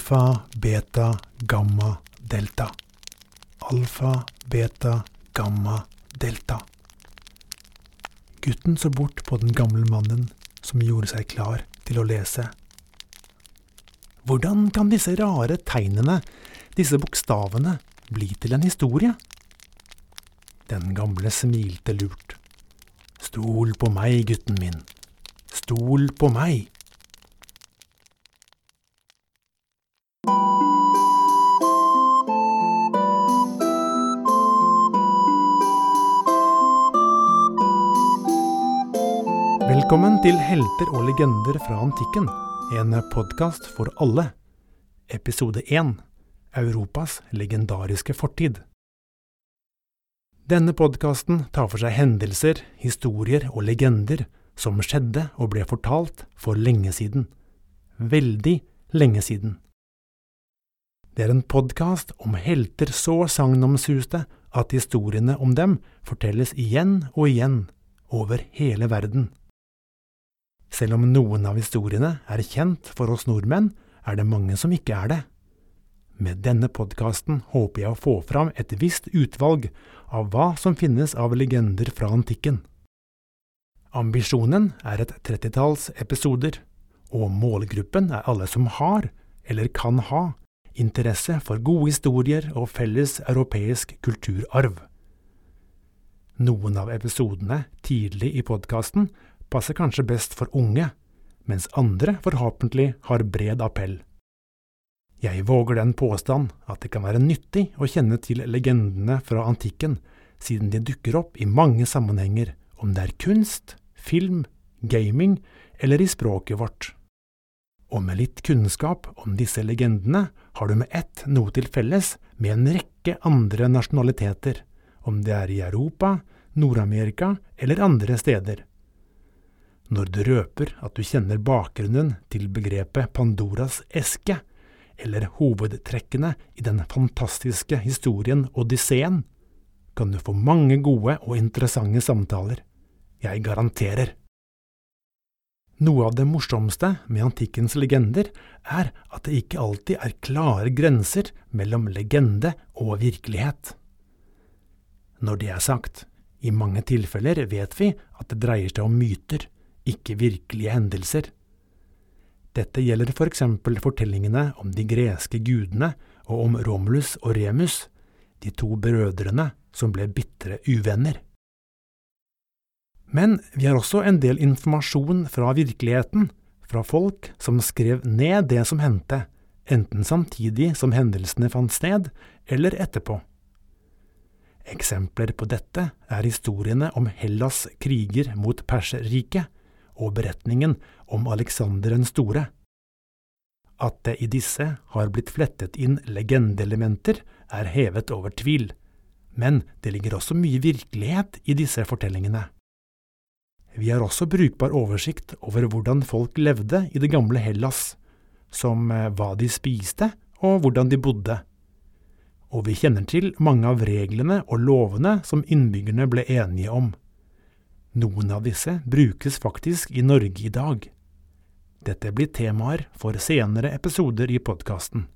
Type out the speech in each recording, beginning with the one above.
Alfa, beta, gamma, delta. Alfa, beta, gamma, delta. Gutten så bort på den gamle mannen som gjorde seg klar til å lese. Hvordan kan disse rare tegnene, disse bokstavene, bli til en historie? Den gamle smilte lurt. Stol på meg, gutten min. Stol på meg. Velkommen til Helter og legender fra antikken, en podkast for alle. Episode 1 Europas legendariske fortid. Denne podkasten tar for seg hendelser, historier og legender som skjedde og ble fortalt for lenge siden. Veldig lenge siden. Det er en podkast om helter så sagnomsuste at historiene om dem fortelles igjen og igjen over hele verden. Selv om noen av historiene er kjent for oss nordmenn, er det mange som ikke er det. Med denne podkasten håper jeg å få fram et visst utvalg av hva som finnes av legender fra antikken. Ambisjonen er et trettitalls episoder, og målgruppen er alle som har, eller kan ha, interesse for gode historier og felles europeisk kulturarv. Noen av episodene tidlig i podkasten passer kanskje best for unge, mens andre forhåpentlig har bred appell. Jeg våger den påstand at det kan være nyttig å kjenne til legendene fra antikken, siden de dukker opp i mange sammenhenger, om det er kunst, film, gaming eller i språket vårt. Og med litt kunnskap om disse legendene har du med ett noe til felles med en rekke andre nasjonaliteter, om det er i Europa, Nord-Amerika eller andre steder når du røper at du kjenner bakgrunnen til begrepet Pandoras eske, eller hovedtrekkene i den fantastiske historien Odysseen, kan du få mange gode og interessante samtaler. Jeg garanterer. Noe av det morsomste med antikkens legender er at det ikke alltid er klare grenser mellom legende og virkelighet. Når det er sagt, i mange tilfeller vet vi at det dreier seg om myter, ikke virkelige hendelser. Dette gjelder for eksempel fortellingene om de greske gudene og om Romulus og Remus, de to brødrene som ble bitre uvenner. Men vi har også en del informasjon fra virkeligheten, fra folk som skrev ned det som hendte, enten samtidig som hendelsene fant sted, eller etterpå. Eksempler på dette er historiene om Hellas' kriger mot Perserriket, og beretningen om Alexander den store. At det i disse har blitt flettet inn legendeelementer, er hevet over tvil, men det ligger også mye virkelighet i disse fortellingene. Vi har også brukbar oversikt over hvordan folk levde i det gamle Hellas, som eh, hva de spiste og hvordan de bodde. Og vi kjenner til mange av reglene og lovene som innbyggerne ble enige om. Noen av disse brukes faktisk i Norge i dag. Dette blir temaer for senere episoder i podkasten.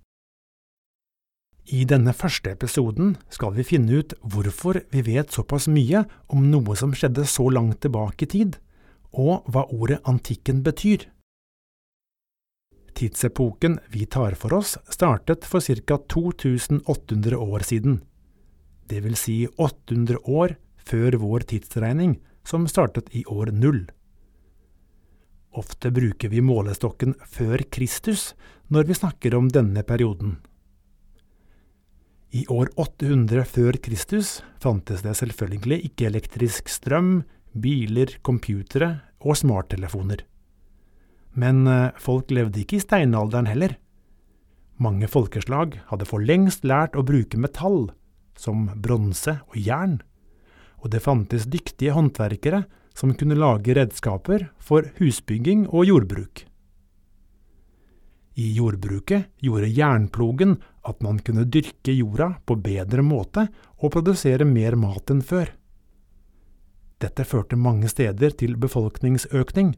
I denne første episoden skal vi finne ut hvorfor vi vet såpass mye om noe som skjedde så langt tilbake i tid, og hva ordet antikken betyr. Tidsepoken vi tar for oss, startet for ca. 2800 år siden, det vil si 800 år før vår tidsregning, som startet i år null. Ofte bruker vi målestokken før Kristus når vi snakker om denne perioden. I år 800 før Kristus fantes det selvfølgelig ikke elektrisk strøm, biler, computere og smarttelefoner. Men eh, folk levde ikke i steinalderen heller. Mange folkeslag hadde for lengst lært å bruke metall, som bronse og jern og det fantes dyktige håndverkere som kunne lage redskaper for husbygging og jordbruk. I jordbruket gjorde jernplogen at man kunne dyrke jorda på bedre måte og produsere mer mat enn før. Dette førte mange steder til befolkningsøkning,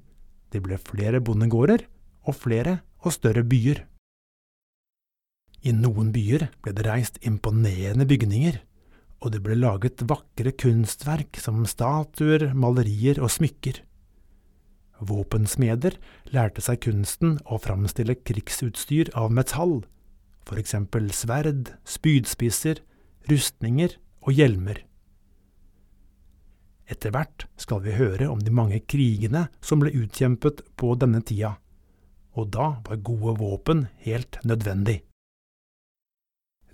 det ble flere bondegårder og flere og større byer. I noen byer ble det reist imponerende bygninger, og det ble laget vakre kunstverk som statuer, malerier og smykker. Våpensmeder lærte seg kunsten å framstille krigsutstyr av metall, for eksempel sverd, spydspisser, rustninger og hjelmer. Etter hvert skal vi høre om de mange krigene som ble utkjempet på denne tida, og da var gode våpen helt nødvendig.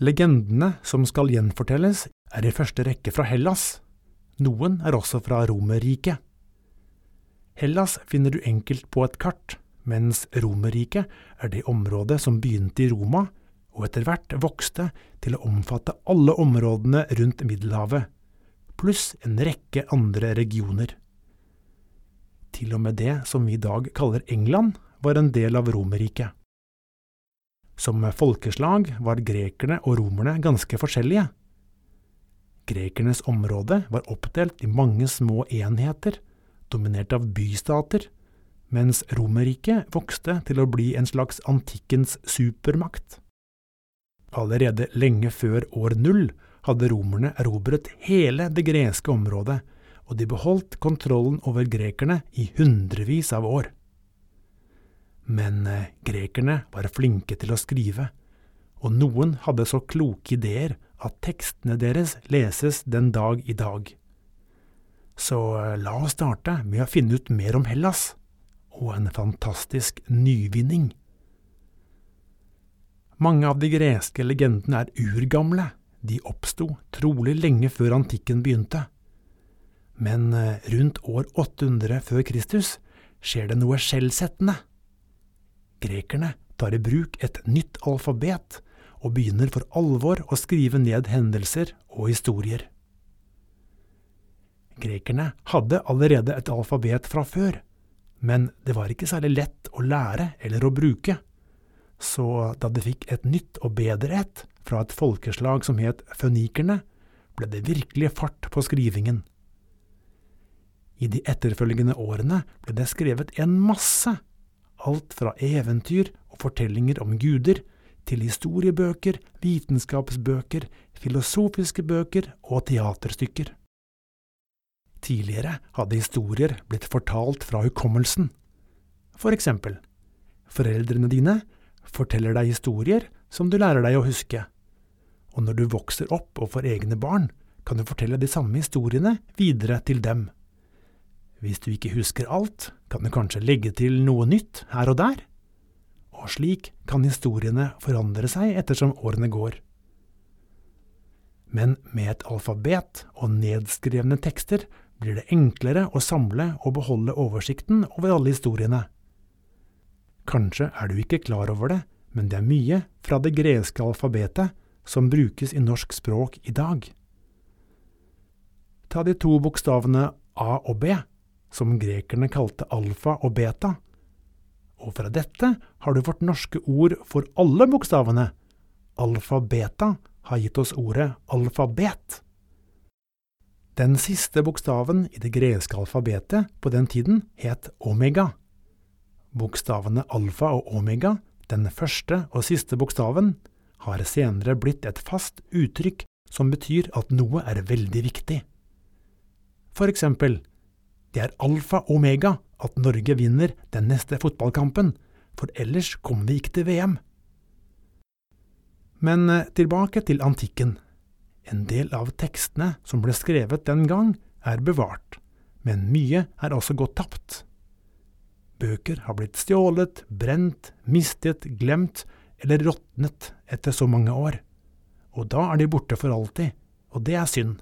Legendene som skal gjenfortelles, er i første rekke fra Hellas, noen er også fra Romerriket. Hellas finner du enkelt på et kart, mens Romerriket er det området som begynte i Roma, og etter hvert vokste til å omfatte alle områdene rundt Middelhavet, pluss en rekke andre regioner. Til og med det som vi i dag kaller England, var en del av Romerriket. Som folkeslag var grekerne og romerne ganske forskjellige. Grekernes område var oppdelt i mange små enheter, dominert av bystater, mens Romerriket vokste til å bli en slags antikkens supermakt. Allerede lenge før år null hadde romerne erobret hele det greske området, og de beholdt kontrollen over grekerne i hundrevis av år. Men eh, grekerne var flinke til å skrive, og noen hadde så kloke ideer at tekstene deres leses den dag i dag. Så eh, la oss starte med å finne ut mer om Hellas, og en fantastisk nyvinning. Mange av de greske legendene er urgamle, de oppsto trolig lenge før antikken begynte. Men eh, rundt år 800 før Kristus skjer det noe skjellsettende. Grekerne tar i bruk et nytt alfabet og begynner for alvor å skrive ned hendelser og historier. Grekerne hadde allerede et alfabet fra før, men det var ikke særlig lett å lære eller å bruke, så da de fikk et nytt og bedre et fra et folkeslag som het fønikerne, ble det virkelig fart på skrivingen. I de etterfølgende årene ble det skrevet en masse, alt fra eventyr og fortellinger om guder, til historiebøker, vitenskapsbøker, filosofiske bøker og teaterstykker. Tidligere hadde historier blitt fortalt fra hukommelsen. For eksempel, foreldrene dine forteller deg historier som du lærer deg å huske, og når du vokser opp og får egne barn, kan du fortelle de samme historiene videre til dem. Hvis du ikke husker alt, kan du kanskje legge til noe nytt her og der, og slik kan historiene forandre seg ettersom årene går. Men med et alfabet og nedskrevne tekster blir det enklere å samle og beholde oversikten over alle historiene. Kanskje er du ikke klar over det, men det er mye fra det greske alfabetet som brukes i norsk språk i dag. Ta de to bokstavene A og B, som grekerne kalte alfa og beta, og fra dette har du vårt norske ord for alle bokstavene. Alfa-beta har gitt oss ordet alfabet. Den siste bokstaven i det greske alfabetet på den tiden het omega. Bokstavene alfa og omega, den første og siste bokstaven, har senere blitt et fast uttrykk som betyr at noe er veldig viktig. For eksempel, det er alfa og omega at Norge vinner den neste fotballkampen, for ellers kommer vi ikke til VM. Men eh, tilbake til antikken. En del av tekstene som ble skrevet den gang, er bevart, men mye er også gått tapt. Bøker har blitt stjålet, brent, mistet, glemt eller råtnet etter så mange år, og da er de borte for alltid, og det er synd.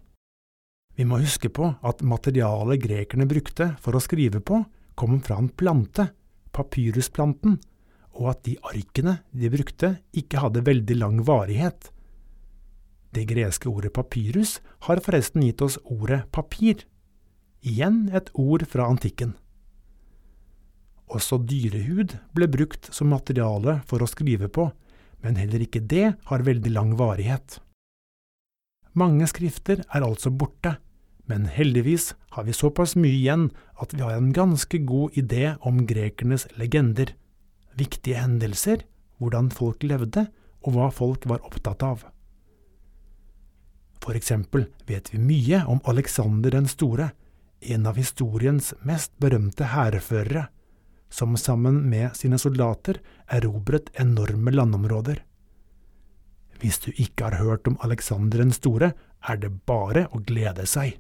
Vi må huske på at materialet grekerne brukte for å skrive på, kom fra en plante, papyrusplanten, og at de arkene de brukte ikke hadde veldig lang varighet. Det greske ordet papyrus har forresten gitt oss ordet papir, igjen et ord fra antikken. Også dyrehud ble brukt som materiale for å skrive på, men heller ikke det har veldig lang varighet. Mange skrifter er altså borte, men heldigvis har vi såpass mye igjen at vi har en ganske god idé om grekernes legender, viktige hendelser, hvordan folk levde, og hva folk var opptatt av. For eksempel vet vi mye om Alexander den store, en av historiens mest berømte hærførere, som sammen med sine soldater erobret enorme landområder. Hvis du ikke har hørt om Alexander den store, er det bare å glede seg.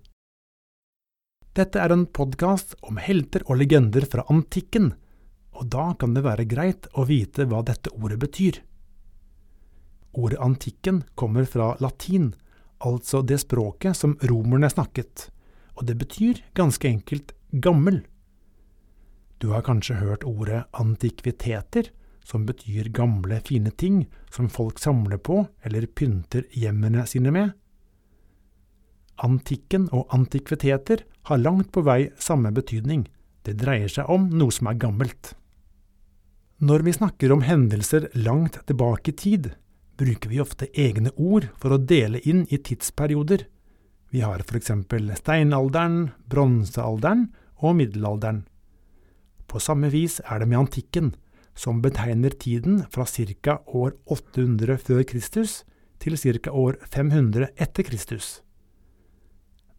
Dette er en podkast om helter og legender fra antikken, og da kan det være greit å vite hva dette ordet betyr. Ordet antikken kommer fra latin, altså det språket som romerne snakket, og det betyr ganske enkelt gammel. Du har kanskje hørt ordet antikviteter, som betyr gamle, fine ting som folk samler på eller pynter hjemmene sine med. Antikken og antikviteter har langt på vei samme betydning, det dreier seg om noe som er gammelt. Når vi snakker om hendelser langt tilbake i tid, bruker vi ofte egne ord for å dele inn i tidsperioder. Vi har for eksempel steinalderen, bronsealderen og middelalderen. På samme vis er det med antikken, som betegner tiden fra ca. år 800 før Kristus til ca. år 500 etter Kristus.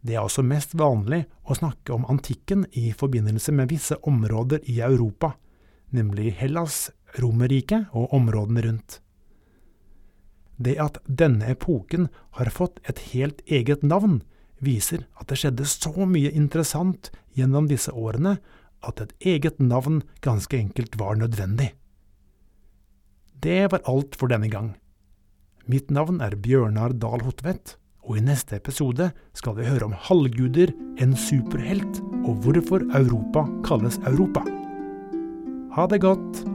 Det er også mest vanlig å snakke om antikken i forbindelse med visse områder i Europa, nemlig Hellas, Romerriket og områdene rundt. Det at denne epoken har fått et helt eget navn, viser at det skjedde så mye interessant gjennom disse årene at et eget navn ganske enkelt var nødvendig. Det var alt for denne gang. Mitt navn er Bjørnar Dahl Hotvedt, og i neste episode skal vi høre om halvguder, en superhelt, og hvorfor Europa kalles Europa. Ha det godt!